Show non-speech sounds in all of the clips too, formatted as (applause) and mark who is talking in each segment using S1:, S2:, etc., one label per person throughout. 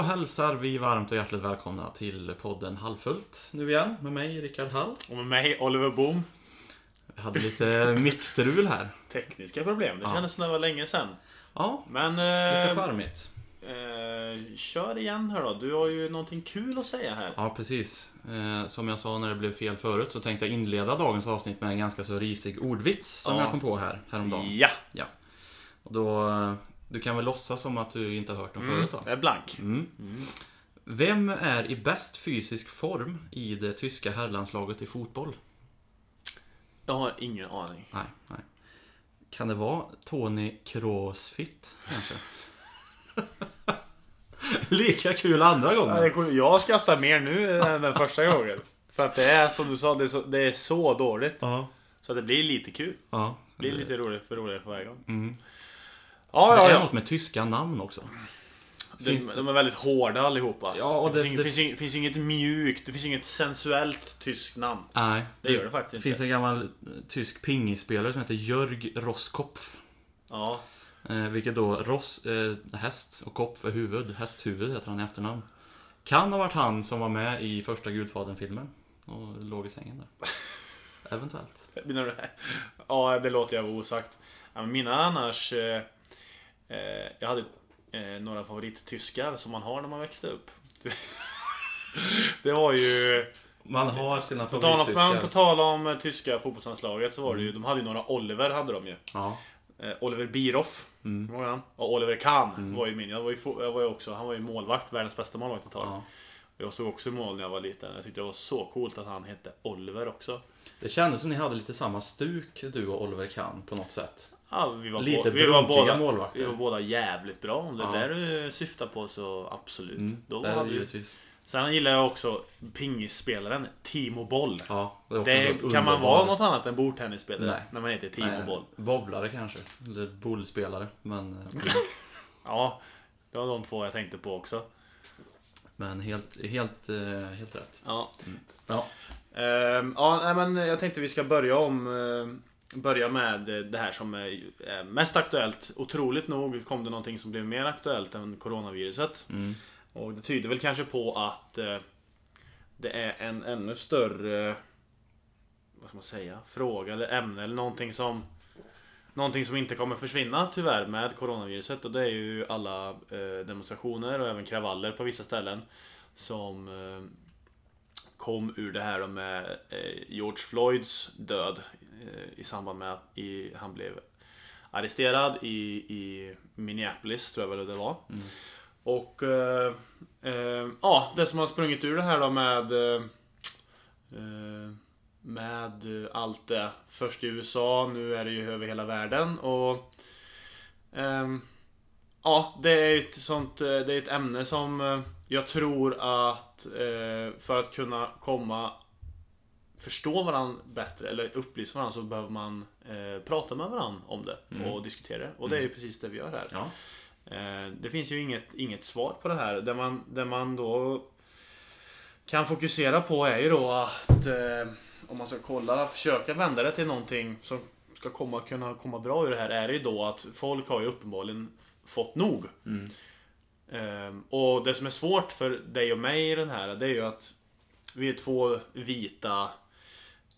S1: Då hälsar vi varmt och hjärtligt välkomna till podden Halvfullt nu igen med mig Rickard Hall.
S2: Och med mig Oliver Boom.
S1: Vi hade lite (laughs) mixstrul här.
S2: Tekniska problem. Det
S1: Ja.
S2: kändes som det var länge sedan.
S1: Ja,
S2: Men
S1: lite
S2: eh,
S1: charmigt.
S2: eh, kör igen här då. Du har ju någonting kul att säga här.
S1: Ja, precis. Eh, som jag sa när det blev fel förut så tänkte jag inleda dagens avsnitt med en ganska så risig ordvits som
S2: Ja.
S1: jag kom på här häromdagen.
S2: Ja,
S1: Och då, eh, du kan väl låtsas som att du inte har hört dem
S2: mm,
S1: förut då?
S2: jag är blank.
S1: Mm. Vem är i bäst fysisk form i det tyska herrlandslaget i fotboll?
S2: Jag har ingen aning.
S1: Nej, nej. Kan det vara Tony Crossfit kanske? (laughs) Lika kul andra gången.
S2: Jag skrattar mer nu än den första gången. För att det är som du sa, det är så, det är så dåligt.
S1: Ja,
S2: Så det blir lite kul.
S1: ja.
S2: Det blir lite roligt för roligare för varje gång.
S1: Mm.
S2: Ja,
S1: Det
S2: ja,
S1: är
S2: ja.
S1: något med tyska namn också.
S2: De,
S1: Finns-
S2: de är väldigt hårda allihopa.
S1: Ja, och
S2: det,
S1: det-
S2: finns,
S1: det-
S2: inget, finns, inget, finns inget mjukt, det finns inget sensuellt tyskt namn.
S1: Nej,
S2: Det gör det faktiskt
S1: Det
S2: inte.
S1: finns en gammal eh, tysk pingisspelare som heter Jörg Rosskopf.
S2: Ja,
S1: Eh, vilket då Ross, eh, häst och Kopf är huvud. Hästhuvud heter han i efternamn. Kan ha varit han som var med i första Gudfadern-filmen. Och låg i sängen där. (laughs) Eventuellt.
S2: Menar du det? Ja, det låter jag vara osagt. Ja, mina annars... Eh, jag hade eh, några favorittyskar som man har när man växte upp. (laughs) Det var ju...
S1: Man har sina favorittyskar.
S2: på tal om eh, tyska fotbollslandslaget så var det ju... De hade ju några Oliver, hade de ju.
S1: Ja.
S2: Eh, Oliver Bierhoff.
S1: Mm.
S2: Och Oliver Kahn var ju min. Jag var ju, jag var ju också, han var ju målvakt, världens bästa målvakt ett tag.
S1: ja.
S2: Jag stod också i mål när jag var liten. Jag tyckte det var så coolt att han hette Oliver också.
S1: Det kändes som ni hade lite samma stuk du och Oliver Kahn på något sätt.
S2: Ja, vi var,
S1: Lite
S2: vi var båda,
S1: målvakter.
S2: Vi var båda jävligt bra. Om det
S1: Ja.
S2: är där du syftar på så absolut.
S1: Mm.
S2: Då
S1: det
S2: hade vi...
S1: givetvis.
S2: Sen gillar jag också pingisspelaren Timo Boll.
S1: Ja, det,
S2: Det, kan man vara något annat än bordtennisspelare?
S1: Nej.
S2: När man heter Timo
S1: Nej,
S2: Boll.
S1: Bowlare kanske. Eller bollspelare. Men, eh, (laughs)
S2: Ja, det var de två jag tänkte på också.
S1: men helt, helt, eh, helt rätt.
S2: Ja.
S1: Ja.
S2: Ehm, ja, men jag tänkte vi ska börja om eh, Börja med det här som är är mest aktuellt. Otroligt nog kom det någonting som blev mer aktuellt än coronaviruset.
S1: Mm.
S2: Och det tyder väl kanske på att eh, det är en ännu större vad ska man säga, fråga eller ämne eller någonting som Någonting som inte kommer försvinna tyvärr med coronaviruset och det är ju alla eh, demonstrationer och även kravaller på vissa ställen som eh, kom ur det här med eh, George Floyds död eh, i samband med att han blev arresterad i, i Minneapolis tror jag väl det var. Och eh, eh, ja, det som har sprungit ur det här då med eh, eh, med allt det. Först i USA, nu är det ju över hela världen och Ja, det är ett sånt, det är ett ämne som jag tror att eh, för att kunna komma förstå varandra bättre eller upplysa varandra så behöver man eh, prata med varandra om det och diskutera det. Och det är ju precis det vi gör här.
S1: Ja.
S2: Eh, Det finns ju inget, inget svar på det här. Det man, det man då kan fokusera på är ju då att eh, om man ska kolla, försöka vända det till någonting som ska komma, kunna komma bra ur det här är det ju då att folk har ju uppenbarligen fått nog.
S1: Mm.
S2: Ehm, och det som är svårt för dig och mig i den här, det är ju att vi är två vita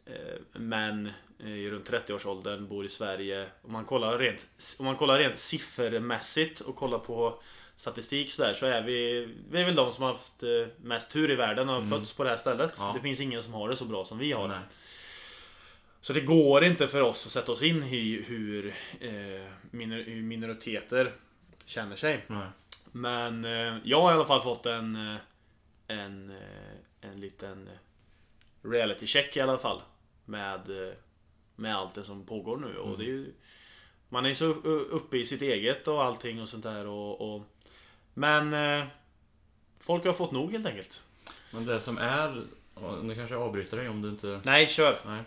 S2: eh, män i runt 30-årsåldern, bor i Sverige. Om man kollar rent, om man kollar rent siffermässigt och kollar på statistik så där så är vi, vi är väl de som har haft eh, mest tur i världen och har fötts på det här stället.
S1: Ja.
S2: Det finns ingen som har det så bra som vi har.
S1: Nej.
S2: Så det går inte för oss att sätta oss in i hur, eh, minor, hur minoriteter känner sig.
S1: Nej.
S2: Men eh, jag har i alla fall fått en eh, en, eh, en liten reality check i alla fall. Med, med allt det som pågår nu. Och det är ju, man är ju så uppe i sitt eget och allting och sånt där. Och, och, men folk har fått nog helt enkelt.
S1: Men det som är, nu kanske jag avbryter dig om du inte...
S2: Nej, kör!
S1: Nej.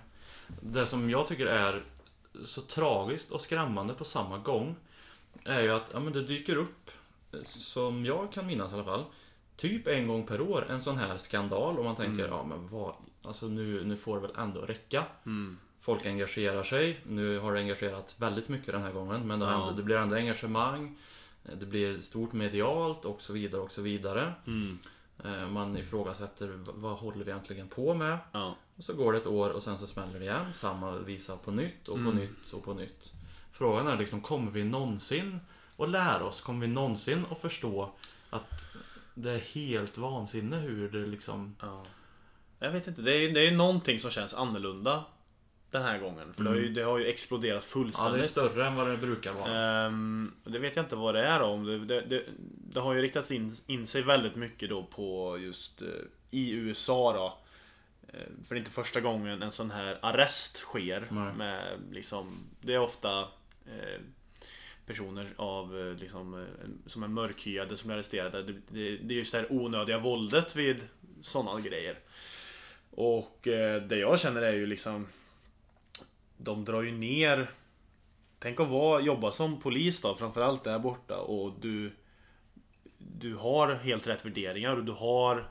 S1: Det som jag tycker är så tragiskt och skrämmande på samma gång är ju att ja, men det dyker upp, som jag kan minnas i alla fall, typ en gång per år en sån här skandal och man tänker ja men vad, alltså nu, nu får det väl ändå räcka.
S2: Mm.
S1: Folk engagerar sig, nu har det engagerat väldigt mycket den här gången men det,
S2: Ja.
S1: det blir ändå engagemang. Det blir stort medialt och så vidare och så vidare.
S2: Mm.
S1: Eh, Man ifrågasätter vad håller vi egentligen på med?
S2: Ja.
S1: Och så går det ett år och sen så smäller det igen. Samma visa på nytt och på
S2: Mm.
S1: nytt och på nytt. Frågan är liksom, kommer vi någonsin att lära oss? Kommer vi någonsin att förstå att det är helt vansinne hur det liksom...
S2: Ja. Jag vet inte, det är, det är ju någonting som känns annorlunda den här gången. För det, har ju, det har ju exploderat
S1: Ja, det är
S2: fullständigt.
S1: större än vad det brukar vara.
S2: Ehm, det vet jag inte vad det är om. Det, det, det, det har ju riktats in, in sig väldigt mycket då på just eh, i USA då. Eh, För det är inte första gången en sån här arrest sker. Med liksom, det är ofta eh, personer av eh, liksom, eh, som är mörkhyade som är arresterade. Det, det, det är just det här onödiga våldet vid sådana grejer. Och eh, det jag känner är ju liksom De drar ju ner Tänk att vara, jobba som polis då, framförallt där borta och du Du har helt rätt värderingar och du har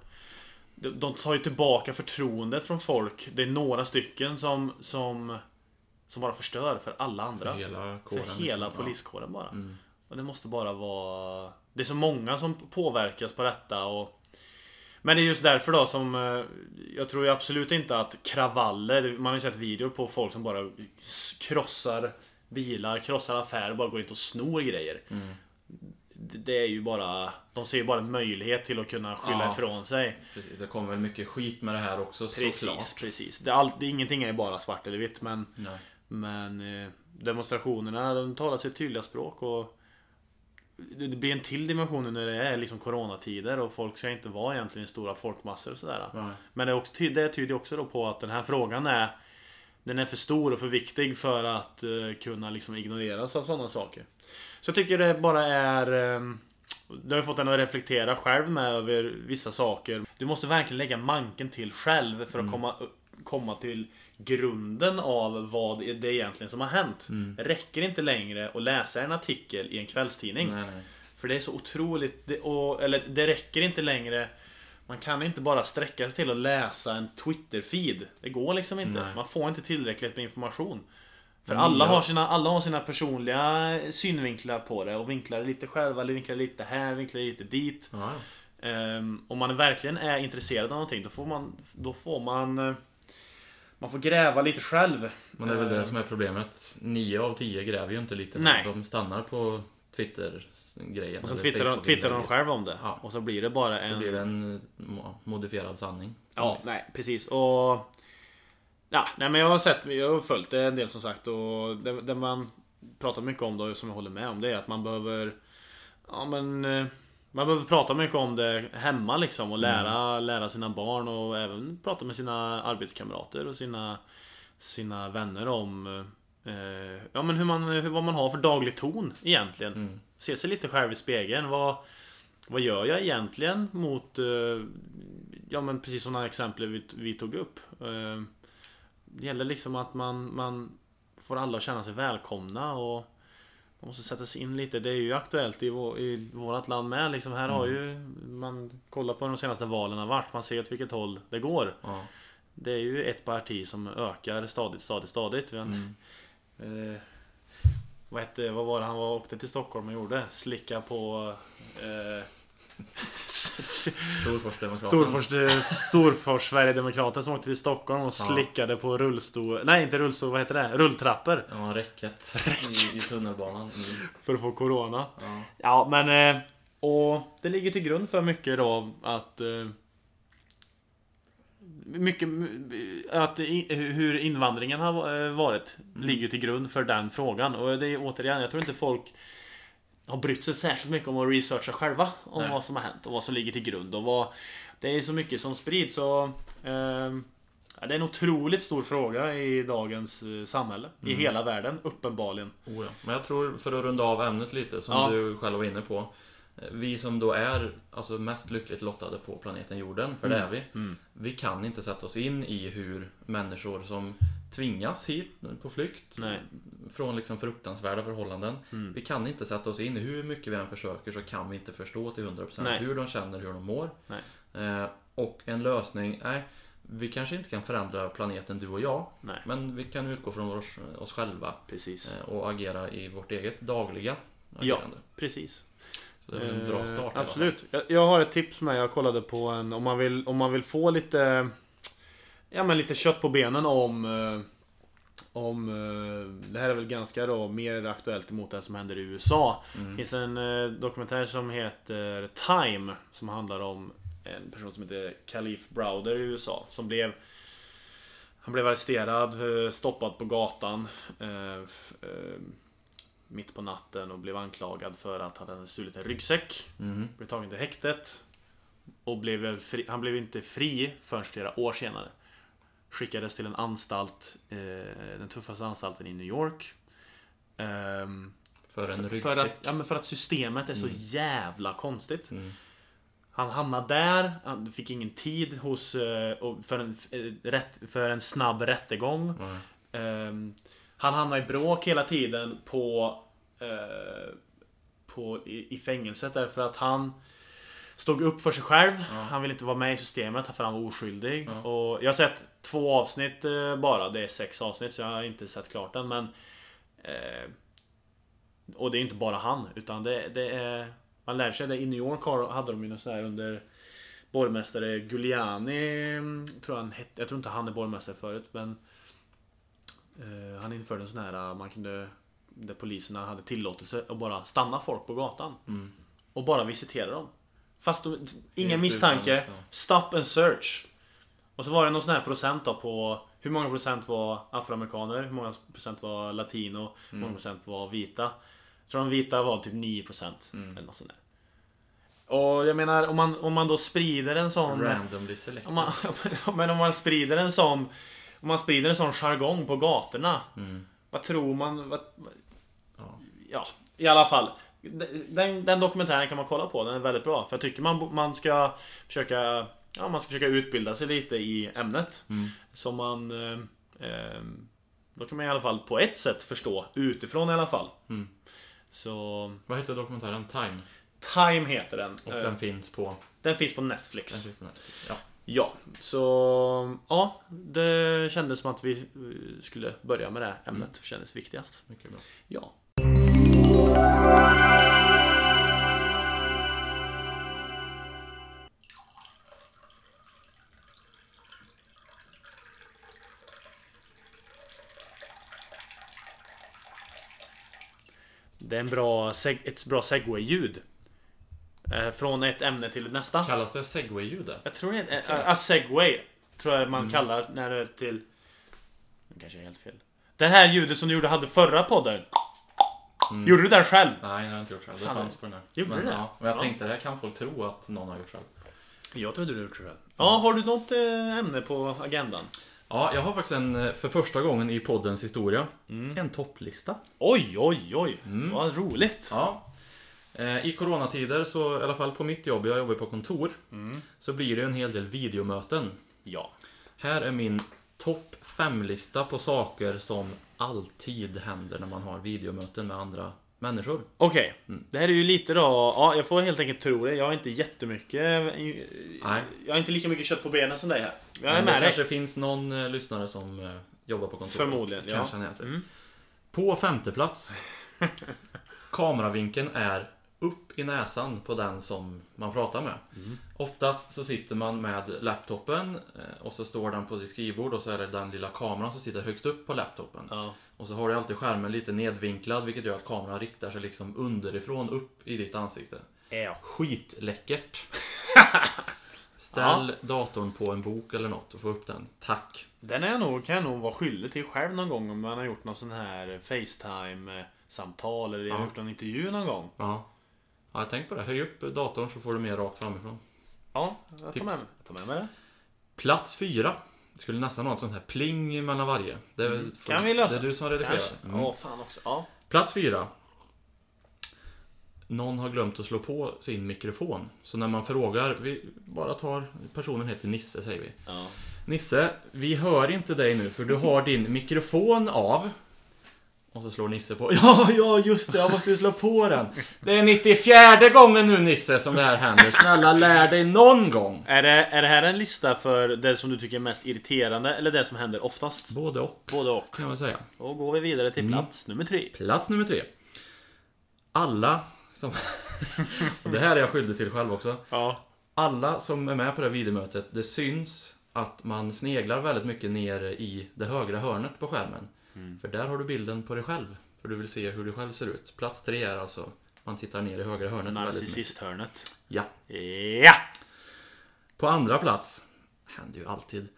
S2: De, de tar ju tillbaka förtroendet från folk. Det är några stycken som Som som bara förstör för alla andra.
S1: För hela
S2: För
S1: kåren.
S2: hela
S1: liksom.
S2: poliskåren bara.
S1: Mm.
S2: Och det måste bara vara... Det är så många som påverkas på detta och... Men det är just därför då som... eh, Jag tror ju absolut inte att kravaller... Man har ju sett videor på folk som bara krossar bilar, krossar affärer, bara går inte och snor grejer.
S1: Mm.
S2: Det är ju bara... De ser ju bara en möjlighet till att kunna skylla
S1: Ja.
S2: ifrån sig.
S1: Precis, det kommer väl mycket skit med det här också
S2: Precis,
S1: såklart.
S2: precis. Det är allt, det, ingenting är bara svart eller vitt men...
S1: Nej.
S2: Men eh, demonstrationerna, de talar sitt tydliga språk och det det blir en till dimension när det är liksom coronatider och folk ska inte vara egentligen stora folkmassor och sådär.
S1: Nej.
S2: Men det, är också, det tyder också då på att den här frågan är Den är för stor och för viktig för att eh, kunna liksom ignoreras av sådana saker. Så jag tycker det bara är eh, Du har ju fått en att reflektera själv med över vissa saker. Du måste verkligen lägga manken till själv för att komma, komma till grunden av vad det är egentligen som har hänt. Det räcker inte längre att läsa en artikel i en kvällstidning.
S1: Nej, nej.
S2: För det är så otroligt, det, och, eller det räcker inte längre Man kan inte bara sträcka sig till att läsa en Twitter-feed Det går liksom inte,
S1: Nej.
S2: man får inte tillräckligt med information För alla har, sina, alla har sina personliga synvinklar på det och vinklar lite själva, eller vinklar lite här, vinklar lite dit
S1: Ja.
S2: Ehm, Om man verkligen är intresserad av någonting då får man, då får man eh, Man får gräva lite själv
S1: Men det är väl
S2: Eh,
S1: det som är problemet. Nio av tio gräver ju inte lite.
S2: Nej.
S1: De stannar på Twitter-grejen.
S2: Och
S1: eller
S2: twittrar de, twittrar de själv om det
S1: Ja.
S2: Och så blir det bara
S1: Så
S2: en
S1: blir det en mo- modifierad sanning.
S2: Ja, nej precis. Och... Ja, nej men jag har sett, jag har följt det en del som sagt och det, det man pratar mycket om då, som jag håller med om, det är att man behöver Ja men eh, Man behöver prata mycket om det hemma liksom och lära, lära sina barn och även prata med sina arbetskamrater och sina Sina vänner om eh, Ja men hur man, hur, vad man har för daglig ton egentligen
S1: Mm.
S2: Se sig lite själv i spegeln, vad Vad gör jag egentligen mot eh, Ja men precis sådana exempel vi, vi tog upp. Eh, Det gäller liksom att man, man får alla att känna sig välkomna och man måste sätta sig in lite. Det är ju aktuellt i, vår, i vårat land med. Liksom här har ju man kollar på de senaste valen har varit. Man ser åt vilket håll det går.
S1: Ja.
S2: Det är ju ett parti som ökar stadigt, stadigt, stadigt. Vi har en-
S1: Mm.
S2: Eh, vad, hette, vad var det han var, åkte till Stockholm och gjorde? Slicka på... Eh. Storfors, Storfors Sverigedemokrater som åkte till Stockholm och
S1: Ja.
S2: slickade på rullstol... Nej, inte rullstol, vad heter det? Rulltrappor.
S1: Ja, räcket i, i tunnelbanan. Mm.
S2: För att få Corona.
S1: Ja.
S2: Ja, men... Eh, och det ligger till grund för mycket då att... Eh, mycket... Att hur invandringen har eh, varit ligger till grund för den frågan. Och det är återigen, jag tror inte folk har brytt sig särskilt mycket om att researcha själva om
S1: Nej.
S2: vad som har hänt och vad som ligger till grund och vad... Det är så mycket som sprids och... Eh, ja, det är en otroligt stor fråga i dagens eh, samhälle. I hela världen, uppenbarligen.
S1: Oh ja. Men jag tror, för att runda av ämnet lite, som
S2: Ja.
S1: du själv var inne på. Eh, Vi som då är alltså, mest lyckligt lottade på planeten jorden, för det är vi.
S2: Mm.
S1: Vi kan inte sätta oss in i hur människor som tvingas hit på flykt
S2: Nej.
S1: från liksom fruktansvärda förhållanden.
S2: Mm.
S1: Vi kan inte sätta oss in i hur mycket vi än försöker så kan vi inte förstå till 100%
S2: Nej.
S1: hur de känner, hur de mår. Eh, och en lösning, nej, vi kanske inte kan förändra planeten du och jag.
S2: Nej.
S1: Men vi kan utgå från oss, oss själva
S2: Precis.
S1: eh, och agera i vårt eget dagliga
S2: Ja,
S1: agerande.
S2: precis.
S1: Så det är väl en bra
S2: Eh,
S1: start fall.
S2: Absolut. Jag, jag har ett tips med. Jag kollade på en, om man vill, om man vill få lite Ja men lite kött på benen om eh, Om eh, Det här är väl ganska då mer aktuellt emot det som händer i USA.
S1: Mm.
S2: Det finns en eh, dokumentär som heter Time Som handlar om en person som heter Khalif Browder i USA Som blev Han blev arresterad, eh, stoppad på gatan eh, eh, Mitt på natten och blev anklagad för att han hade stulit en ryggsäck
S1: Mhm.
S2: Blev tagen till häktet Och blev fri, han blev inte fri förrän flera år senare Skickades till en anstalt eh, Den tuffaste anstalten i New York Ehm,
S1: För en
S2: för,
S1: ryggsäck.
S2: att, ja, men för att systemet är så jävla konstigt.
S1: Mm.
S2: Han hamnade där, han fick ingen tid hos, eh, för, en, eh, för en snabb rättegång.
S1: Nej.
S2: Ehm, han hamnade i bråk hela tiden på, eh, på i, i fängelset därför att han Stod upp för sig själv. Han ville inte vara med i systemet för han var oskyldig.
S1: Ja.
S2: Och jag har sett två avsnitt eh, bara. Det är sex avsnitt så jag har inte sett klart den men eh, Och det är inte bara han utan det, det är Man lär sig det. I New York hade de ju något sånt här under Borgmästare Giuliani tror han hette. Jag tror inte han är borgmästare förut men eh, Han införde en sån här eh, man kunde Där poliserna hade tillåtelse att bara stanna folk på gatan.
S1: Mm.
S2: Och bara visitera dem. Fast de, ingen misstanke.
S1: liksom.
S2: Stop and search. Och så var det någon sån här procent då på Hur många procent var afroamerikaner? Hur många procent var latino? Hur många procent var vita? Jag tror de vita var typ 9% Eller något sånt där. Och jag menar om man, om man då sprider en sån
S1: Randomly selected.
S2: om man, (laughs) Men om man sprider en sån Om man sprider en sån jargong på gatorna
S1: Mm.
S2: Vad tror man? Vad,
S1: Ja.
S2: ja, i alla fall. Den, den dokumentären kan man kolla på, den är väldigt bra. För jag tycker man, man ska försöka Ja, man ska försöka utbilda sig lite i ämnet.
S1: Mm.
S2: Så man eh, eh, Då kan man i alla fall på ett sätt förstå, utifrån i alla fall.
S1: Mm.
S2: Så
S1: Vad heter dokumentären? Time.
S2: Time heter den.
S1: Och
S2: Eh,
S1: den finns på...
S2: den finns på
S1: Den
S2: Netflix.
S1: finns på Netflix. Ja.
S2: Ja, så ja, det kändes som att vi eh, skulle börja med det ämnet.
S1: Mm.
S2: Kändes viktigast.
S1: Mycket bra.
S2: Ja. Det är en bra, ett bra segway-ljud. Eh, Från ett ämne till nästa.
S1: Kallas det segway-ljud?
S2: Jag tror det är a, a segway. Tror jag
S1: Mm.
S2: man kallar när det är till... Det kanske är helt fel. Det här ljudet som du gjorde hade förra podden. Gjorde du det själv?
S1: Nej, det har jag inte gjort själv. Det
S2: Fan,
S1: fanns på den här.
S2: gjorde
S1: men,
S2: du det?
S1: Ja, men jag
S2: Ja.
S1: tänkte det här kan folk tro att någon har gjort själv.
S2: Jag trodde du gjorde det själv. Ja, har du något eh, ämne på agendan?
S1: Ja, jag har faktiskt en, eh, för första gången i poddens historia,
S2: Mm.
S1: en topplista.
S2: Oj, oj, oj.
S1: Mm.
S2: Vad roligt.
S1: Ja. Eh, I coronatider, så i alla fall på mitt jobb, jag jobbar på kontor,
S2: Mm.
S1: så blir det en hel del videomöten.
S2: Ja.
S1: Här är min topp 5-lista på saker som alltid händer när man har videomöten med andra människor.
S2: Okej.
S1: Mm.
S2: Det här är ju lite då... Ja, jag får helt enkelt tro det. Jag har inte jättemycket...
S1: Nej.
S2: Jag har inte lika mycket kött på benen som dig här. Jag är
S1: Men det
S2: med dig.
S1: kanske finns någon eh, lyssnare som eh, jobbar på kontor
S2: Förmodligen, ja.
S1: kan känna igen sig.
S2: Mm.
S1: På femte plats (laughs) Kameravinkeln är upp i näsan på den som man pratar med.
S2: Mm.
S1: Oftast så sitter man med laptopen eh, och så står den på ditt skrivbord och så är det den lilla kameran som sitter högst upp på laptopen.
S2: Ja.
S1: Och så har du alltid skärmen lite nedvinklad vilket gör att kameran riktar sig liksom underifrån upp i ditt ansikte.
S2: Ja.
S1: Skitläckert! (laughs) Ställ datorn på en bok eller något och få upp den. Tack!
S2: Den är nog, kan jag nog vara skyldig till själv någon gång om man har gjort någon sån här Facetime-samtal eller
S1: Ja.
S2: gjort någon intervju någon gång.
S1: Ja. Ja, jag tänk på det. Höj upp datorn så får du mer rakt framifrån.
S2: Ja, jag tar
S1: Tips.
S2: med mig, jag tar med mig det.
S1: Plats fyra. Det skulle nästan ha ett sånt här pling mellan varje. Det
S2: Mm. Kan vi lösa?
S1: Det är du som redigerar. Mm.
S2: Ja, fan också. Ja.
S1: Plats fyra. Någon har glömt att slå på sin mikrofon. Så när man frågar, vi bara tar, personen heter Nisse säger vi.
S2: ja.
S1: Nisse, vi hör inte dig nu för du har din mikrofon av. Och så slår Nisse på. (laughs) Ja, ja, just det, jag måste ju slå på den. Det är 94 gången nu Nisse som det här händer. Snälla lär dig någon gång.
S2: Är, det, är det här en lista för det som du tycker är mest irriterande eller det som händer oftast?
S1: Både och,
S2: Både och.
S1: kan man säga.
S2: Då går vi vidare till
S1: Mm.
S2: plats nummer tre.
S1: Plats nummer tre. Alla som... (laughs) och det här är jag skyldig till själv också.
S2: Ja.
S1: Alla som är med på det här videomötet, det syns att man sneglar väldigt mycket ner i det högra hörnet på skärmen.
S2: Mm.
S1: För där har du bilden på dig själv. För du vill se hur du själv ser ut. Plats tre är alltså, man tittar ner i högra hörnet.
S2: Narcissisthörnet.
S1: Ja.
S2: Ja!
S1: På andra plats, händer ju alltid.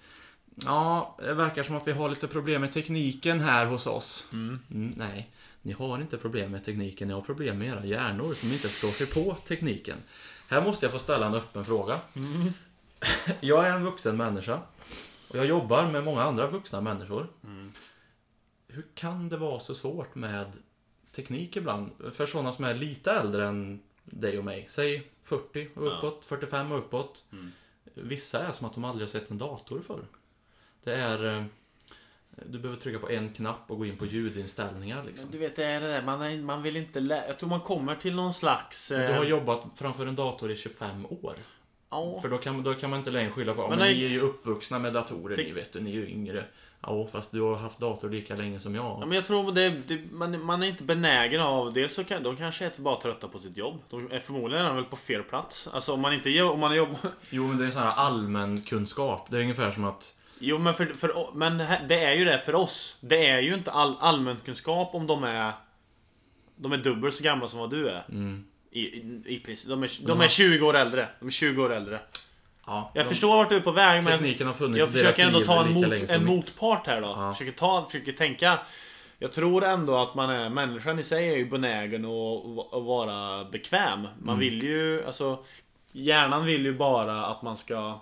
S1: Ja, det verkar som att vi har lite problem med tekniken här hos oss. Mm, nej, ni har inte problem med tekniken, ni har problem med era hjärnor som inte förstår sig på tekniken. Här måste jag få ställa en öppen fråga. (laughs) Jag är en vuxen människa. Och jag jobbar med många andra vuxna människor. Hur kan det vara så svårt med teknik ibland? För sådana som är lite äldre än dig och mig. Säg 40 och uppåt, 45 och uppåt. Vissa är som att de aldrig har sett en dator förr. Det är... eh, Du behöver trycka på en knapp och gå in på ljudinställningar liksom.
S2: Du vet, det är det där. Man, är, man vill inte lä- Jag tror man kommer till någon slags...
S1: Du
S2: Eh,
S1: har jobbat framför en dator i 25 år.
S2: ja.
S1: För då kan, då kan man inte längre skylla på
S2: Men
S1: men,
S2: nej-
S1: ni är ju uppvuxna med datorer
S2: Det-
S1: ni vet du, ni är ju yngre. Ja, fast du har haft dator lika länge som jag.
S2: Ja, men jag tror det, det, man, man är inte benägen av... Dels så kan de kanske är bara trötta på sitt jobb. De är förmodligen är väl på fel plats. Alltså om man inte. Om man jobbar... (laughs)
S1: Jo, men det är sån här allmän kunskap. Det är ungefär som att...
S2: Jo men, för, för, men det är ju det för oss. Det är ju inte all, allmänkunskap om de är... De är dubbelt så gamla som vad du är.
S1: Mm,
S2: I, i, i. De är, de är 20 år äldre. De är 20 år äldre.
S1: Ja,
S2: Jag
S1: de-
S2: förstår vart du är på väg men... Jag försöker ändå ta en, mot, en motpart här då.
S1: Ja.
S2: Försöker, ta, försöker tänka. Jag tror ändå att man är, människan i sig är ju benägen att, att vara bekväm. Man
S1: Mm.
S2: vill ju, alltså Hjärnan vill ju bara att man ska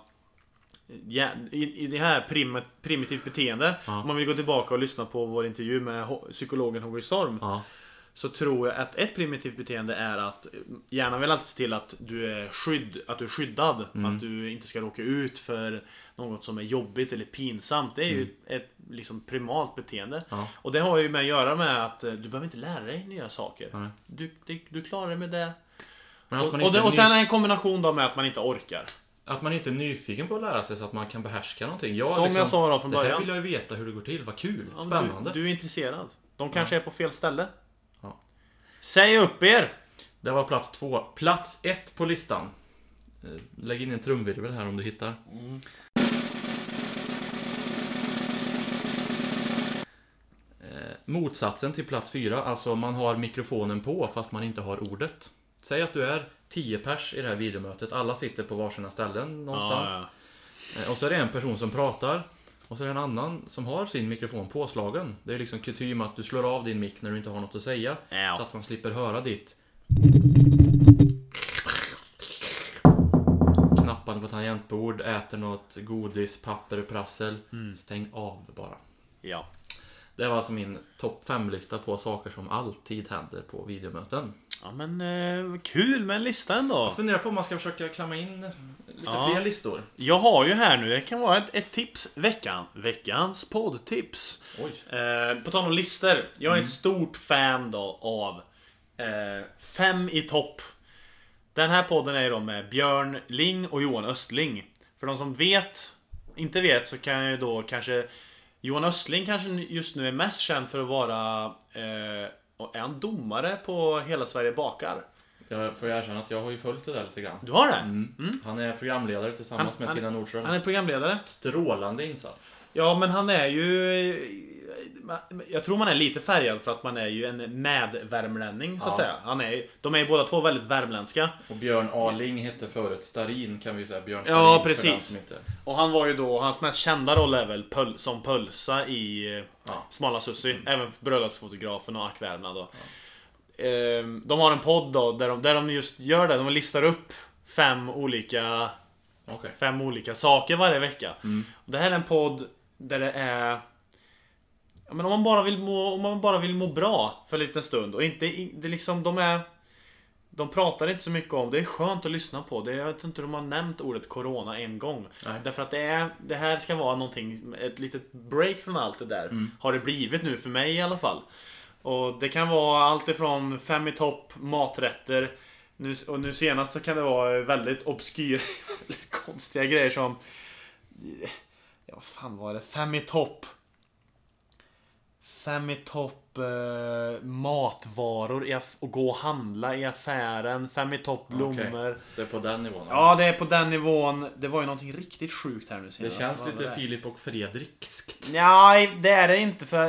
S2: ja, i, I det här prim, primitivt beteende
S1: Ja.
S2: Om man vill gå tillbaka och lyssna på vår intervju med psykologen H.G. Storm
S1: Ja,
S2: Så tror jag att ett primitivt beteende är att Hjärnan vill alltid se till att du är skydd, att du är skyddad.
S1: Mm.
S2: Att du inte ska råka ut för något som är jobbigt eller pinsamt. Det är ju ett liksom primalt beteende.
S1: Mm. Ja.
S2: Och det har ju med att göra med att du behöver inte lära dig nya saker.
S1: Nej.
S2: Du, det, du klarar dig med det. Och, och, det,
S1: är
S2: och sen
S1: nyf-
S2: en kombination då med att man inte orkar.
S1: att man inte är nyfiken på att lära sig så att man kan behärska någonting. Jag,
S2: Som jag sa då från
S1: det här
S2: början.
S1: vill jag ju veta hur det går till. Vad kul.
S2: Ja,
S1: Spännande.
S2: Du, du är intresserad. De kanske är på fel ställe. Säg upp er!
S1: Det var plats två. Plats ett på listan. Eh, Lägg in en trumvirvel här om du hittar. Eh, Motsatsen till plats fyra, alltså man har mikrofonen på fast man inte har ordet. Säg att du är 10 pers i det här videomötet, alla sitter på varsina ställen någonstans.
S2: Ja, ja.
S1: Eh, Och så är det en person som pratar och så är det en annan som har sin mikrofon påslagen. Det är liksom kutym att du slår av din mick när du inte har något att säga.
S2: Ja.
S1: Så att man slipper höra ditt knappande på tangentbord, äter något godis, papper prassel.
S2: Mm.
S1: Stäng av bara.
S2: ja.
S1: Det var alltså min topp 5-lista på saker som alltid händer på videomöten.
S2: Ja men eh, kul med en lista ändå.
S1: Jag funderar på om man ska försöka klamma in lite
S2: Ja.
S1: fler listor.
S2: Jag har ju här nu, det kan vara ett, ett tips veckan. Veckans poddtips.
S1: Oj.
S2: Eh, på tal om listor. Jag är ett stort fan då av eh, Fem i topp. Den här podden är ju då med Björn Ling och Johan Östling. För de som vet, inte vet så kan jag ju då kanske Johan Östling kanske just nu är mest känd för att vara eh, och är han domare på Hela Sverige bakar?
S1: Jag får erkänna att jag har ju följt det där lite grann.
S2: Du har det?
S1: Mm. Han är programledare tillsammans
S2: Han-
S1: med
S2: han-
S1: Tina Nordström.
S2: Han är programledare.
S1: Strålande insats.
S2: Ja, men han är ju... Jag tror man är lite färgad för att man är ju en medvärmlänning så att
S1: Ja.
S2: säga. Han är, de är ju båda två väldigt värmländska.
S1: Och Björn Aling hette förut Starin kan vi ju säga. Björn
S2: Ja,
S1: Starin för
S2: precis. Och han var ju då, hans mest kända roll är väl pöl, som Pölsa i eh,
S1: Ja.
S2: Smala Sussi. Även bröllopsfotografen och Ack Värmland då. Ehm, De har en podd då där de, där de just gör det. De listar upp fem olika
S1: Okej.
S2: fem olika saker varje vecka. Och det här är en podd där det är... Ja, men om, man bara vill må, om man bara vill må bra för en liten stund och inte... Det är liksom, de är... De pratar inte så mycket om det. är skönt att lyssna på. Det, jag vet inte om de har nämnt ordet Corona en gång.
S1: Nej.
S2: Därför att det, är, det här ska vara någonting, ett litet break från allt det där. Har det blivit nu för mig i alla fall. Och det kan vara allt ifrån fem i topp maträtter. Nu, och nu senast så kan det vara väldigt obskyra, (laughs) väldigt konstiga grejer som... Ja, vad fan var det? Fem i topp. Fem i topp eh, matvaror i och gå och handla i affären. Fem i topp blommor.
S1: Det är på den nivån.
S2: Ja, det är på den nivån. Det var ju någonting riktigt sjukt här nu
S1: Det
S2: senast.
S1: känns
S2: Vad var
S1: lite
S2: det?
S1: Filip och Fredrikskt.
S2: Nej, det är det inte för...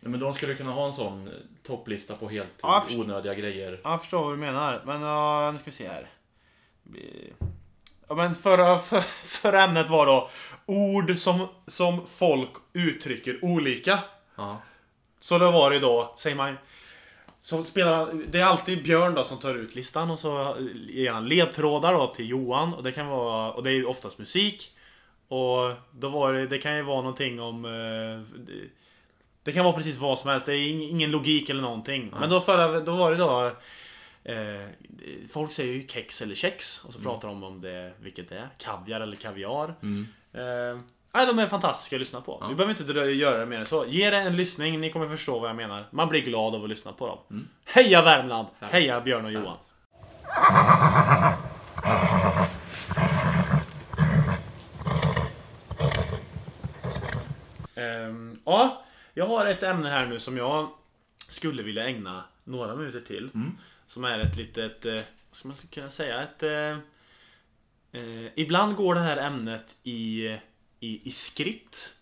S1: Ja, Men de skulle kunna ha en sån topplista på helt
S2: Ja, förstår.
S1: onödiga grejer.
S2: Jag förstår vad du menar. Men ja, nu ska vi se här. Det Ja, men förra, för, förra ämnet var då ord som, som folk uttrycker olika.
S1: Ja.
S2: Så då var det då, säger man så spelar, det är alltid Björn då som tar ut listan och så ger han ledtrådar då till Johan och det kan vara, och det är ju oftast musik. Och då var det, det kan ju vara någonting om eh, det, kan vara precis vad som helst, det är ing- ingen logik eller någonting. Men då, förra, då var det då eh, Folk säger ju kex eller kex och så pratar de om det, vilket det är. Kaviar eller kaviar.
S1: Mm.
S2: Eh, nej, de är fantastiska att lyssna på.
S1: Ja.
S2: Vi behöver inte göra det mer än så. Ge det en lyssning, ni kommer förstå vad jag menar. Man blir glad av att lyssna på dem.
S1: Mm.
S2: Heja Värmland!
S1: Härligt.
S2: Heja Björn och Johan! Ehm, ja, jag har ett ämne här nu som jag skulle vilja ägna några minuter till.
S1: Mm.
S2: Som är ett litet, eh, vad ska man kunna säga, ett... Eh, eh, ibland går det här ämnet i, i, i skritt.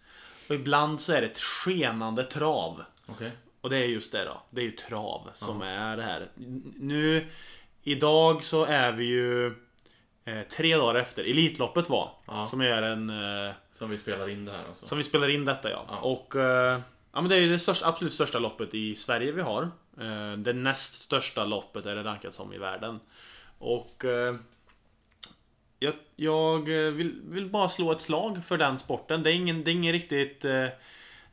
S2: Och ibland så är det ett skenande trav.
S1: Okej.
S2: Och det är just det då. Det är ju trav som är det här. Nu, idag så är vi ju eh, tre dagar efter Elitloppet var.
S1: Ja.
S2: Som är en... Eh,
S1: Som vi spelar in det här alltså.
S2: som vi spelar in detta ja.
S1: Ja.
S2: Och eh, ja, men det är ju det största, absolut största loppet i Sverige vi har. Eh, det näst största loppet är det rankat som i världen. Och eh, jag, jag eh, vill, vill bara slå ett slag för den sporten. Det är ingen, det är ingen riktigt... Eh,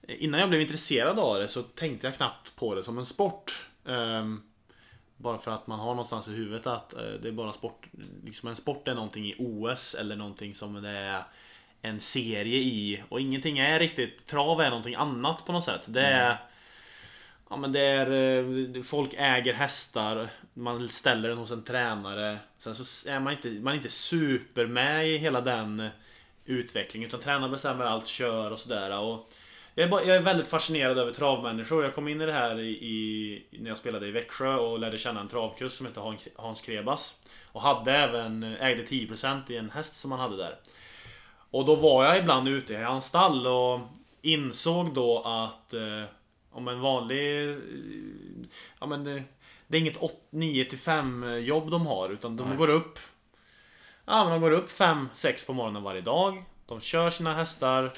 S2: innan jag blev intresserad av det så tänkte jag knappt på det som en sport. Eh, bara för att man har någonstans i huvudet att eh, det är bara sport. Liksom en sport är någonting i OS eller någonting som det är en serie i. Och ingenting är riktigt, trav är någonting annat på något sätt. Det är mm. Ja men det är eh, Folk äger hästar Man ställer den hos en tränare Sen så är man inte, man är inte super med i hela den eh, utvecklingen utan tränaren bestämmer allt, kör och sådär och jag är, bara, jag är väldigt fascinerad över travmänniskor. Jag kom in i det här i, i, när jag spelade i Växjö och lärde känna en travkusk som hette Hans Krebas. Och hade även, eh, ägde 10% i en häst som han hade där. Och då var jag ibland ute i hans stall och insåg då att eh, om en vanlig... eh, Ja men det, det är inget 9 till 5 jobb de har utan de
S1: Nej.
S2: går upp Ja men de går upp 5-6 på morgonen varje dag. De kör sina hästar.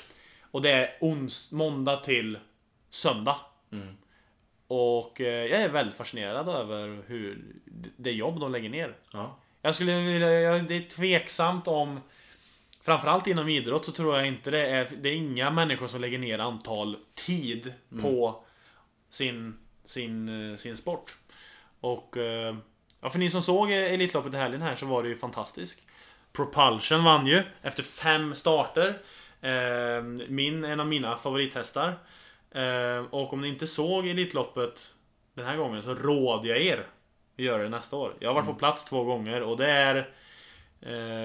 S2: Och det är ons, måndag till söndag.
S1: Mm.
S2: Och eh, jag är väldigt fascinerad över hur det jobb de lägger ner.
S1: Ja.
S2: Jag skulle vilja, det är tveksamt om Framförallt inom idrott så tror jag inte det är Det är inga människor som lägger ner antal tid på sin, sin, eh, sin sport. Och eh, Ja för ni som såg Elitloppet i helgen här så var det ju fantastiskt. Propulsion vann ju efter fem starter. Eh, Min, en av mina favorithästar. Och om ni inte såg Elitloppet den här gången så råder jag er att göra det nästa år. Jag har varit på plats två gånger och det är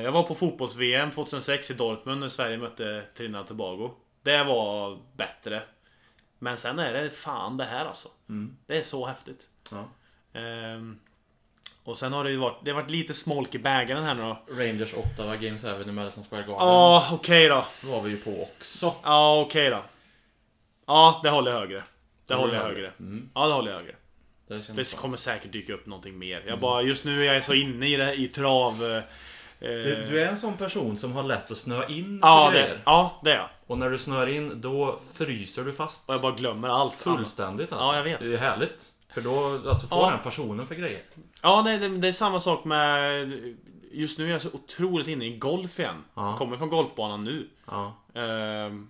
S2: Jag var på fotbolls-VM 2006 i Dortmund när Sverige mötte Trinidad och Tobago. Det var bättre. Men sen är det fan det här alltså.
S1: Mm.
S2: Det är så häftigt.
S1: ja.
S2: Ehm, och sen har det ju varit, det har varit lite smolk i bägaren här nu då.
S1: Rangers Ottawa Game 7 i Madison Square Garden.
S2: Ja, okej då.
S1: var vi ju på också.
S2: Ja, okej då. Ja, det håller jag högre. Det
S1: Det
S2: håller jag högre.
S1: Mm.
S2: Ja, det håller jag högre.
S1: Det,
S2: Det kommer säkert dyka upp någonting mer.
S1: Mm.
S2: Jag bara, just nu är jag så inne i det, i trav... eh,
S1: Du, du är en sån person som har lätt att snöa in
S2: ja,
S1: på
S2: det,
S1: grejer.
S2: ja, det är jag.
S1: Och när du snöar in, då fryser du fast.
S2: Och jag bara glömmer allt.
S1: Fullständigt alltså.
S2: Ja, jag vet.
S1: Det är härligt. För då alltså, får
S2: Ja.
S1: den personen för grejer.
S2: Ja, det, det, det är samma sak med... Just nu är jag så otroligt inne i golf igen.
S1: Ja.
S2: Kommer från golfbanan nu.
S1: Ja,
S2: Ehm,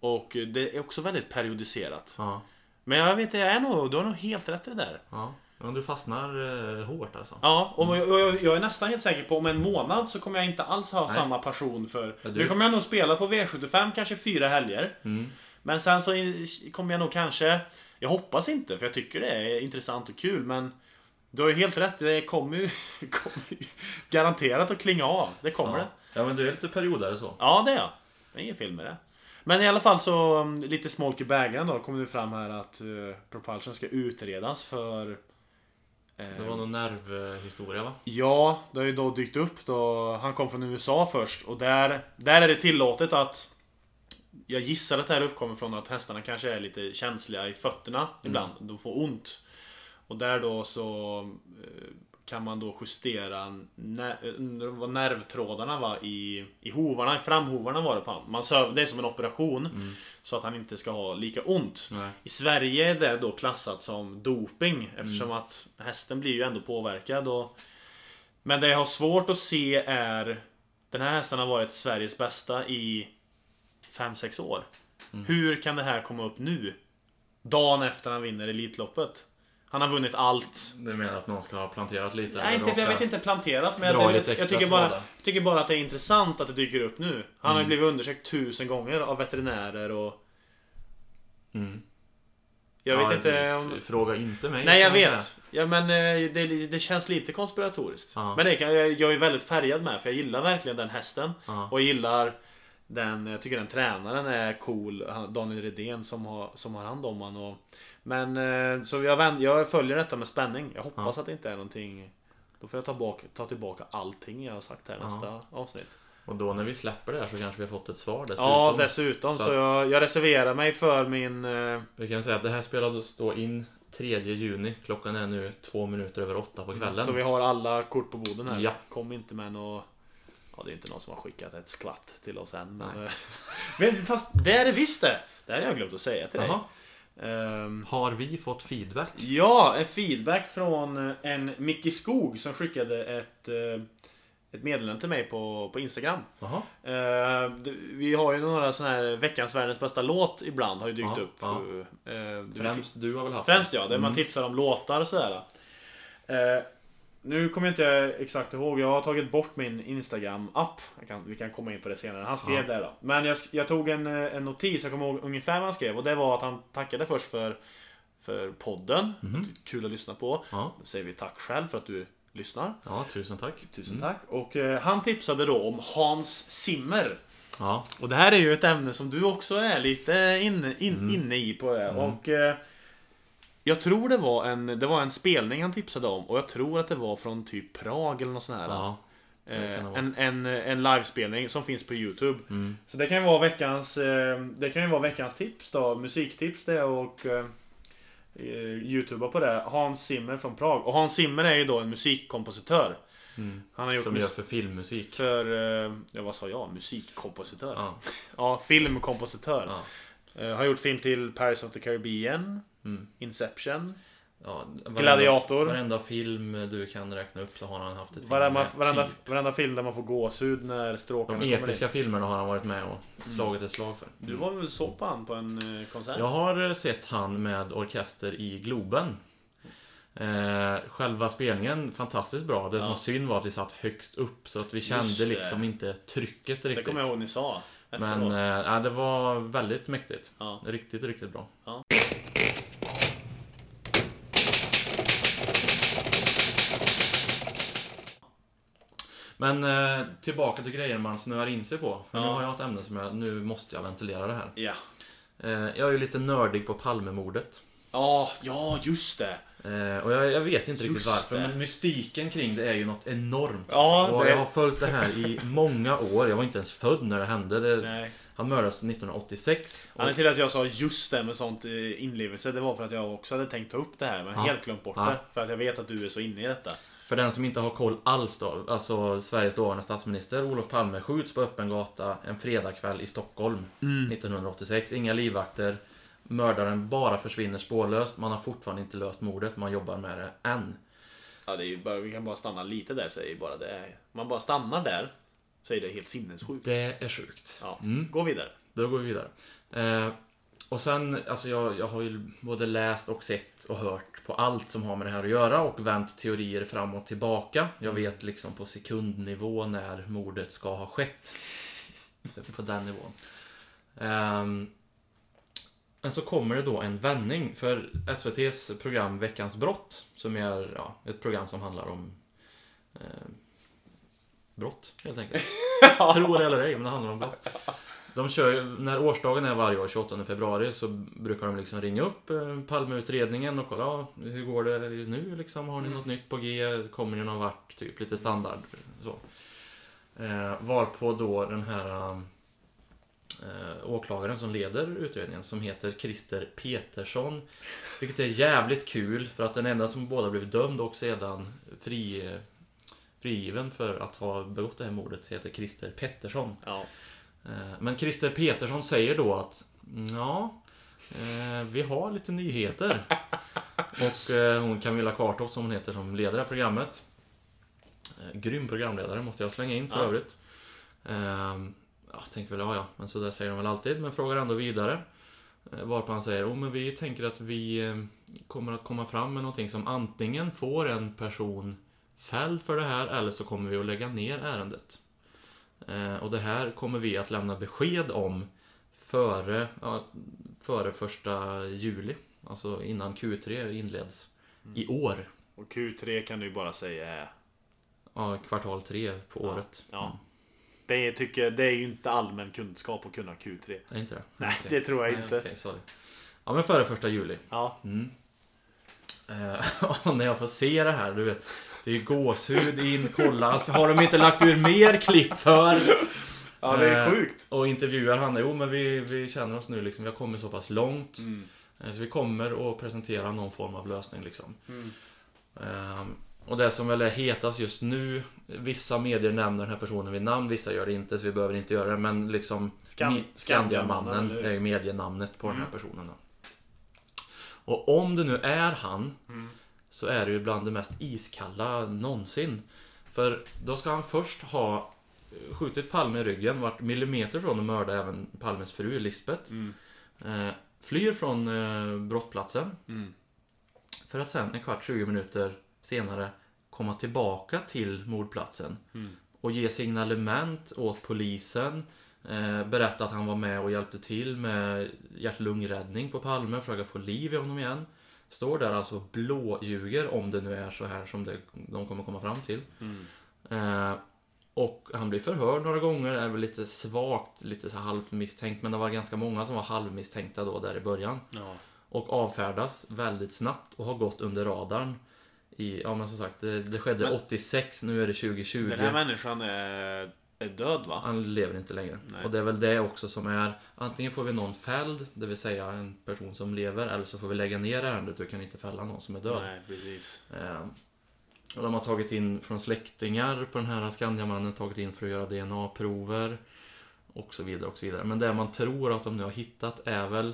S2: och det är också väldigt periodiserat.
S1: ja,
S2: Men jag vet, jag är nog, du har nog helt rätt i det där.
S1: Ja. Men du fastnar eh, hårt alltså.
S2: Ja, och jag, jag, jag är nästan helt säker på om en månad så kommer jag inte alls ha
S1: Nej.
S2: samma passion för...
S1: Ja, du-
S2: Nu kommer jag nog spela på V75 kanske fyra helger.
S1: Mm.
S2: Men sen så kommer jag nog kanske... Jag hoppas inte, för jag tycker det är intressant och kul, men... Du har ju helt rätt, det kommer ju, (laughs) kommer garanterat att klinga av. Det kommer
S1: Ja.
S2: det.
S1: ja, men du är lite periodare så.
S2: Ja, det är jag. Det är ingen fel med det. Men i alla fall så, um, lite smolk i bägaren då, kommer det fram här att uh, Propulsion ska utredas för... eh,
S1: Det var någon nervhistoria va?
S2: Ja, det har ju då dykt upp då. Han kom från USA först och där, där är det tillåtet att jag gissar att det här uppkommer från att hästarna kanske är lite känsliga i fötterna ibland. De får ont. Och där då så eh, kan man då justera när, undrar vad nervtrådarna var i, i hovarna, i framhovarna var det på. Man söv, det är som en operation. Så att han inte ska ha lika ont.
S1: Nej.
S2: I Sverige är det då klassat som doping eftersom att hästen blir ju ändå påverkad. Och... Men det jag har svårt att se är Den här hästen har varit Sveriges bästa i 5-6 år. Hur kan det här komma upp nu? Dagen efter han vinner Elitloppet. Han har vunnit allt.
S1: Du menar att någon ska ha planterat lite?
S2: Nej, inte, jag vet inte planterat men jag, jag, jag, tycker bara, jag tycker bara att det är intressant att det dyker upp nu. Han
S1: Mm.
S2: har ju blivit undersökt tusen gånger av veterinärer och
S1: Mm.
S2: jag vet
S1: Ja,
S2: inte om...
S1: Fråga inte mig.
S2: Nej jag
S1: säga.
S2: vet. Ja, men eh, det, det känns lite konspiratoriskt.
S1: Ja.
S2: Men det kan, jag, jag är väldigt färgad med för jag gillar verkligen den hästen.
S1: Ja.
S2: Och jag gillar den, jag tycker den tränaren är cool. Daniel Redén som har, som har hand om honom. Och, men eh, så jag, vänd, jag följer detta med spänning. Jag hoppas att det inte är någonting då får jag ta, bak, ta tillbaka allting jag har sagt här
S1: Ja.
S2: nästa avsnitt.
S1: Och då när vi släpper det här så kanske vi har fått ett svar dessutom.
S2: Ja, dessutom.
S1: Så
S2: Så, jag, jag reserverar mig för min... eh,
S1: Vi kan säga att det här spelades då in 3 juni. Klockan är nu två minuter över åtta på kvällen.
S2: Så vi har alla kort på borden här.
S1: Ja.
S2: Kom inte med något... Ja, det är inte någon som har skickat ett skvatt till oss än. Men, eh, (laughs) men fast det är det visst det! Det här har jag glömt att säga till dig. Ehm,
S1: Har vi fått feedback?
S2: ja, en feedback från eh, en Micke Skog som skickade ett, eh, ett meddelande till mig på, på Instagram. Det- vi har ju några sådana här veckans världens bästa låt ibland har ju dykt
S1: Ja,
S2: upp.
S1: ja.
S2: Eh, det-
S1: Främst du har väl haft
S2: Främst ja, där
S1: Mm.
S2: man tipsar om låtar och sådär. Eh, nu kommer jag inte exakt ihåg, jag har tagit bort min Instagram-app. Vi kan komma in på det senare. Han skrev
S1: Ja.
S2: där då. Men jag, jag tog en, eh, en notis, jag kommer ihåg ungefär vad han skrev. Och det var att han tackade först för, för podden.
S1: Mhm.
S2: Kul att lyssna på.
S1: Ja.
S2: Då säger vi tack själv för att du lyssnar.
S1: ja, tusen tack.
S2: Tusen
S1: Mm.
S2: tack. Och eh, han tipsade då om Hans Zimmer.
S1: Ja.
S2: Och det här är ju ett ämne som du också är lite inne, in,
S1: Mm.
S2: inne i på det.
S1: Mm.
S2: Och eh, jag tror det var, en, det var en spelning han tipsade om och jag tror att det var från typ Prag eller något sånt här.
S1: ja.
S2: Eh, en, en, en livespelning som finns på Youtube.
S1: Mm.
S2: Så det kan ju vara veckans, eh, det kan ju vara veckans tips då, musiktips det och eh, Youtuba på det. Hans Zimmer från Prag. Och Hans Zimmer är ju då en musikkompositör.
S1: Mm.
S2: Han har gjort
S1: Som gör för filmmusik.
S2: för, ja vad sa jag? Musikkompositör? Ja, (laughs)
S1: Ja.
S2: filmkompositör.
S1: Ja.
S2: Eh, har gjort film till Paris of the Caribbean,
S1: Mm.
S2: Inception,
S1: Ja, varenda,
S2: Gladiator.
S1: Varenda film du kan räkna upp så har han haft ett film
S2: Varenda,
S1: med,
S2: varenda,
S1: typ.
S2: varenda film där man får gåshud när stråkarna
S1: De
S2: kommer
S1: episka
S2: in.
S1: filmerna har han varit med och slagit ett slag för.
S2: Du var väl så på han på en eh, konsert?
S1: Jag har eh, sett han med orkester i Globen. Eh, själva spelningen, fantastiskt bra. Det som
S2: Ja.
S1: var synd var att vi satt högst upp så att vi kände
S2: det.
S1: liksom inte trycket
S2: det
S1: riktigt.
S2: kommer jag ihåg ni sa. Efteråt.
S1: Men eh, ja, det var väldigt mäktigt.
S2: Ja.
S1: Riktigt, riktigt bra.
S2: Ja.
S1: Men eh, tillbaka till grejer man snöar in sig på. För nu
S2: Ja.
S1: har jag ett ämne som jag, nu måste jag ventilera det här.
S2: Ja.
S1: Eh, jag är ju lite nördig på Palmemordet.
S2: Ja, ja just det.
S1: Eh, och jag, jag vet inte riktigt
S2: Just
S1: varför,
S2: det.
S1: men mystiken kring det är ju något enormt.
S2: Ja,
S1: alltså. och
S2: det-
S1: jag har följt det här i många år. Jag var inte ens född när det hände. Det,
S2: Nej.
S1: han mördades 1986. Och,
S2: Anledningen till att jag sa just det med sånt eh, inlevelse, det var för att jag också hade tänkt ta upp det här, men
S1: Ja.
S2: helt glömt bort
S1: Ja.
S2: det. För att jag vet att du är så inne i detta.
S1: för den som inte har koll alls då, alltså Sveriges dåvarande statsminister Olof Palme skjuts på öppen gata en fredagkväll i Stockholm 1986. Inga livvakter. Mördaren bara försvinner spårlöst. Man har fortfarande inte löst mordet. Man jobbar med det än.
S2: Ja, det är ju bara, vi kan bara stanna lite där, säger bara det. Är, man bara stannar där, så är det helt sinnessjukt.
S1: Det är sjukt.
S2: Ja,
S1: Mm.
S2: gå vidare.
S1: Då går vi vidare. Eh, och sen, alltså jag, jag har ju både läst och sett och hört på allt som har med det här att göra och vänt teorier fram och tillbaka. Jag vet liksom på sekundnivå när mordet ska ha skett. På den nivån. Ehm, men så kommer det då en vändning för SVTs program Veckans brott, som är ja, ett program som handlar om eh, brott, helt enkelt. (laughs) Tror det eller ej, men det handlar om brott. De kör ju, när årsdagen är varje år, 28 februari, så brukar de liksom ringa upp eh, Palmeutredningen och kolla, ja, hur går det nu liksom? Har ni
S2: Mm.
S1: något nytt på G? Kommer ni någon vart? Typ lite standard så. Eh, varpå då den här eh, åklagaren som leder utredningen, som heter Christer Petersson. Vilket är jävligt kul, för att den enda som båda blivit dömd och sedan fri, frigiven för att ha begått det här mordet heter Christer Pettersson.
S2: Ja.
S1: Eh, Men Christer Petersson säger då att Ja, eh, vi har lite nyheter. Och eh, hon Camilla Kvartoft som hon heter som leder det här programmet. Eh, grym programledare måste jag slänga in för
S2: Ja.
S1: övrigt. Ja, tänker väl, ja ja, men så där säger de väl alltid. Men frågar ändå vidare. Eh, varpå han säger, oh, men vi tänker att vi eh, kommer att komma fram med någonting som antingen får en person fälld för det här eller så kommer vi att lägga ner ärendet. Eh, och det här kommer vi att lämna besked om före, ja, före första juli. Alltså innan Q3 inleds. I år.
S2: Och Q3 kan du ju bara säga är...
S1: Ja, kvartal 3 på
S2: Ja,
S1: året.
S2: ja. Det, är, tycker, det är ju inte allmän kunskap att kunna Q3.
S1: Är inte det?
S2: Nej,
S1: Okej.
S2: det tror jag
S1: Nej,
S2: inte.
S1: okej, sorry. Ja, men före första juli.
S2: Ja.
S1: Mm. Eh, (laughs) när jag får se det här, du vet. Det är gåshud in, kolla. Alltså, har de inte lagt ur mer klipp för?
S2: ja, det är
S1: Eh,
S2: sjukt.
S1: Och intervjuar han, jo men vi, vi känner oss nu liksom, vi har kommit så pass långt.
S2: Mm.
S1: Eh, Så vi kommer att presentera någon form av lösning liksom.
S2: Mm.
S1: Och det som väl är hetast just nu, vissa medier nämner den här personen vid namn, vissa gör det inte, så vi behöver inte göra det. Men liksom
S2: Skan-
S1: Skandiamannen är ju medienamnet på den här
S2: Mm.
S1: personen. Då. Och om det nu är han,
S2: Mm.
S1: så är det ju bland det mest iskalla någonsin. För då ska han först ha skjutit Palme i ryggen, varit millimeter från att mörda även Palmes fru Lisbeth.
S2: Mm.
S1: Eh, flyr från eh, brottsplatsen.
S2: Mm.
S1: För att sen en kvart, 20 minuter senare komma tillbaka till mordplatsen.
S2: Mm.
S1: Och ge signalement åt polisen. Eh, berätta att han var med och hjälpte till med hjärt-lungräddning på Palme. Försöka få liv i honom igen. Står där alltså och blåljuger om det nu är så här som det, de kommer komma fram till.
S2: Mm.
S1: Eh, och han blir förhörd några gånger, är väl lite svagt, lite så halvt misstänkt. Men det var ganska många som var halvmisstänkta då där i början.
S2: Ja.
S1: Och avfärdas väldigt snabbt och har gått under radarn. I, ja men som sagt, det, det skedde
S2: Men-
S1: 86, nu är det 2020.
S2: Den här människan är, är död va?
S1: Han lever inte längre.
S2: Nej.
S1: Och det är väl det också som är Antingen får vi någon fälld, det vill säga en person som lever, eller så får vi lägga ner ärendet och kan inte fälla någon som är död.
S2: Nej, precis.
S1: Eh, och de har tagit in från släktingar på den här Skandiamannen, tagit in för att göra DNA-prover. Och så vidare och så vidare. Men det man tror att de nu har hittat är väl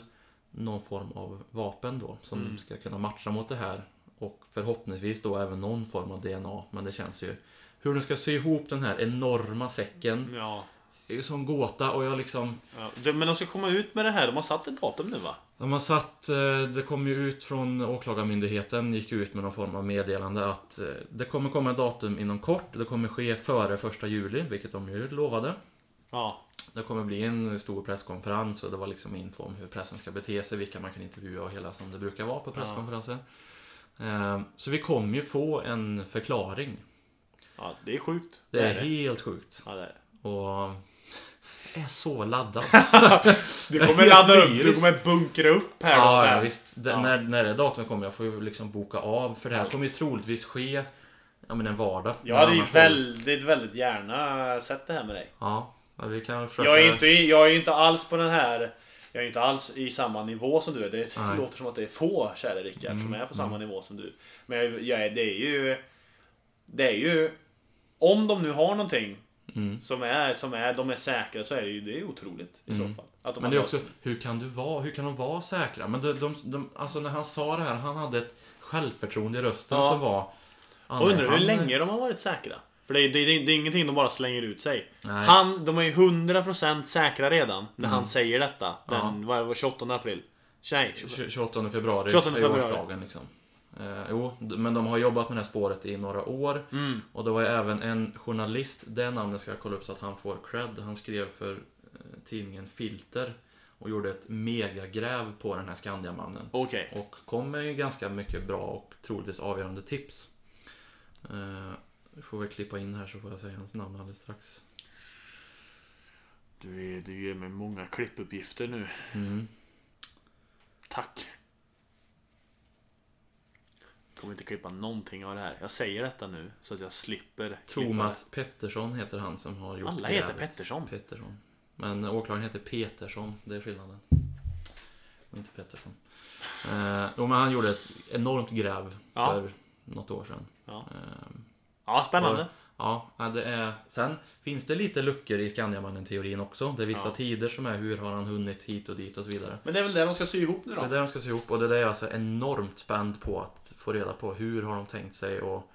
S1: någon form av vapen då som
S2: Mm.
S1: ska kunna matcha mot det här. Och förhoppningsvis då även någon form av DNA. Men det känns ju hur de ska sy ihop den här enorma säcken.
S2: Ja.
S1: Det är ju som gåta och jag liksom
S2: ja. Det- Men de ska komma ut med det här. De har satt ett datum nu va?
S1: De har satt, eh, det kom ju ut från Åklagarmyndigheten, gick ut med någon form av meddelande att eh, det kommer komma ett datum inom kort. Det kommer ske före första juli, vilket de ju lovade.
S2: Ja.
S1: Det kommer bli en stor presskonferens och det var liksom info om hur pressen ska bete sig, vilka man kan intervjua och hela som det brukar vara på presskonferenser. Eh, Så vi kommer ju få en förklaring.
S2: ja. Det är sjukt.
S1: Det är helt sjukt.
S2: Ja, det är det.
S1: Och (laughs) är så laddad. (laughs)
S2: Du kommer
S1: är
S2: ladda upp, du kommer bunkra upp här.
S1: Ja, ja visst. Det,
S2: Ja.
S1: När, när det datumet kommer, jag får ju liksom boka av. För det här kommer ju troligtvis ske ja, men en vardag.
S2: Jag hade ju väldigt, väldigt gärna sett det här med dig.
S1: Ja, ja, vi kan försöka...
S2: Jag är inte, jag är inte alls på den här... Jag är inte alls i samma nivå som du är. Det
S1: Nej. Mm,
S2: låter som att det är få, kära Rickard, som är på samma nivå som du. Men jag, jag, det är ju... Det är ju... Om de nu har någonting
S1: Mm.
S2: som är, som är, de är säkra så är det ju det är otroligt i så fall. Att de
S1: Men det är också, hur kan du vara, hur kan de vara säkra? Men de, de, de, alltså när han sa det här, han hade ett självförtroende i rösten
S2: Ja.
S1: som var...
S2: Undrar hur
S1: han-
S2: länge de har varit säkra. För det är, det, är, det är ingenting de bara slänger ut sig.
S1: Nej.
S2: Han, de är ju 100% säkra redan när han säger detta. Den
S1: Ja.
S2: vad var det, 28 april. Nej, 28.
S1: 20 28 februari
S2: 28
S1: är ju
S2: februari.
S1: årsdagen liksom. Eh, jo, men de har jobbat med det här spåret i några år.
S2: Mm.
S1: Och det var ju även en journalist, det namnet ska jag kolla upp så att han får cred. Han skrev för eh, tidningen Filter och gjorde ett megagräv på den här Skandiamannen.
S2: Okej.
S1: Och kom med ju ganska mycket bra och troligtvis avgörande tips. Eh, vi får väl klippa in här så får jag säga hans namn alldeles strax.
S2: Du, är, du ger mig många klippuppgifter nu.
S1: Mm.
S2: Tack. Kommer inte klippa någonting av det här. Jag säger detta nu så att jag slipper klippa
S1: Thomas Pettersson heter han som har gjort
S2: Alla heter. Pettersson.
S1: Pettersson. Men åklagaren heter Petersson, det är skillnaden. Och inte Pettersson. Eh, men han gjorde ett enormt gräv
S2: Ja.
S1: för något år sedan.
S2: Ja.
S1: Eh,
S2: Ja, spännande.
S1: Ja, ja, det är... Sen finns det lite luckor i Skandiamannen-teorin också. Det är vissa
S2: Ja.
S1: tider som är hur har han hunnit hit och dit och så vidare.
S2: Men det är väl det de ska sy ihop nu
S1: Det är
S2: då?
S1: det de ska se ihop och det är det jag är alltså enormt spänd på att få reda på. Hur har de tänkt sig och...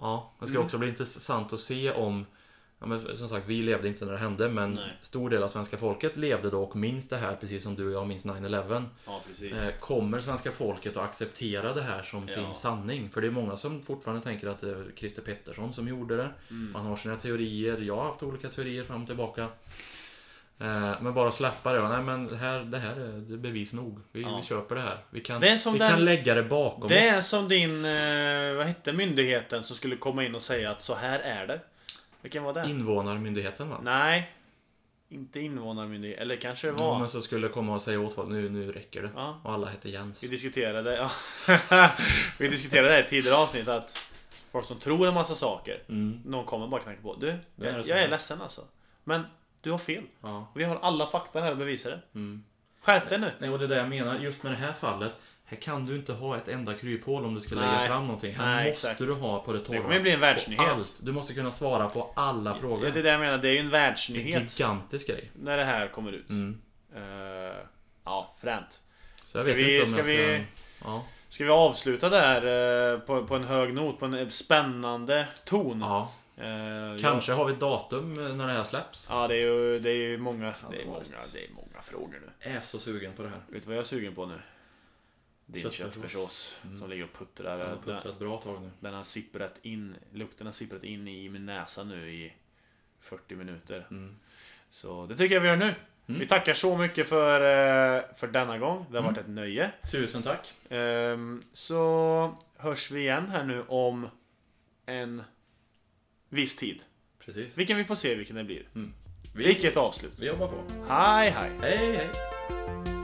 S1: Ja, det ska
S2: Mm.
S1: också bli intressant att se om... Ja, men som sagt, vi levde inte när det hände men
S2: Nej.
S1: stor del av svenska folket levde då och minns det här precis som du och jag minns 9-11.
S2: Ja.
S1: Eh, Kommer svenska folket att acceptera det här som sin
S2: Ja.
S1: sanning? För det är många som fortfarande tänker att det är Christer Pettersson som gjorde det.
S2: Mm.
S1: Man har sina teorier. Jag har haft olika teorier fram och tillbaka. Eh, Men bara släppa det. Nej men det här, det här är det är bevis nog. Vi,
S2: Ja.
S1: vi köper det här. Vi kan,
S2: Det är
S1: vi
S2: den-
S1: kan lägga det bakom
S2: Det är
S1: oss.
S2: som din, eh, vad hette myndigheten som skulle komma in och säga att så här är det. Vilken var det?
S1: Invånarmyndigheten va?
S2: Nej. Inte invånarmyndighet, eller kanske det var.
S1: Ja, men så skulle komma och säga åt folk nu, nu räcker det.
S2: Ja.
S1: Och alla hette Jens.
S2: Vi diskuterade, ja. (laughs) Vi diskuterade det här i tidigare avsnitt att folk som tror en massa saker,
S1: Mm.
S2: någon kommer bara knacka på. Du,
S1: är
S2: jag,
S1: så.
S2: jag är ledsen alltså. Men du har fel.
S1: Ja.
S2: Vi har alla fakta här och bevisar det.
S1: Mm.
S2: Skärp dig nu.
S1: Nej, och det är det jag menar. Just med det här fallet. Här kan du inte ha ett enda kryphål om du ska lägga
S2: Nej.
S1: fram någonting. Här
S2: Nej,
S1: måste
S2: exakt.
S1: du ha på det torra.
S2: Det kommer bli en
S1: På
S2: världsnyhet.
S1: allt. Du måste kunna svara på alla frågor.
S2: Ja, det är det jag menar, det är ju en
S1: är en
S2: världsnyhet
S1: gigantisk grej.
S2: när det här kommer ut.
S1: Mm.
S2: Eh, ja, fränt.
S1: Så jag
S2: Ska
S1: vet
S2: vi-
S1: inte om
S2: ska
S1: jag ska...
S2: vi-
S1: Ja.
S2: Ska vi avsluta där eh, på, på en hög not, på en spännande ton?
S1: ja.
S2: Eh,
S1: Kanske har vi ett datum när det här släpps.
S2: Ja, det är ju, det är ju många, det är många, det är många frågor nu.
S1: Är så sugen på det här.
S2: Vet du vad jag är sugen på nu? Din Köttfärssås.
S1: Mm.
S2: som ligger och puttrar.
S1: Den har
S2: Den,
S1: puttrat ett bra tag nu.
S2: den har sipprat in, lukten har sipprat in i min näsa nu i 40 minuter.
S1: Mm.
S2: Så det tycker jag vi gör nu.
S1: Mm.
S2: Vi tackar så mycket för, eh, för denna gång. Det har
S1: Mm.
S2: varit ett nöje.
S1: Tusen tack.
S2: Ehm, Så hörs vi igen här nu om en viss tid.
S1: Precis.
S2: Vilken vi får se vilken det blir.
S1: Vi,
S2: Vilket avslut.
S1: vi jobbar på.
S2: Hej hej!
S1: Hej hej.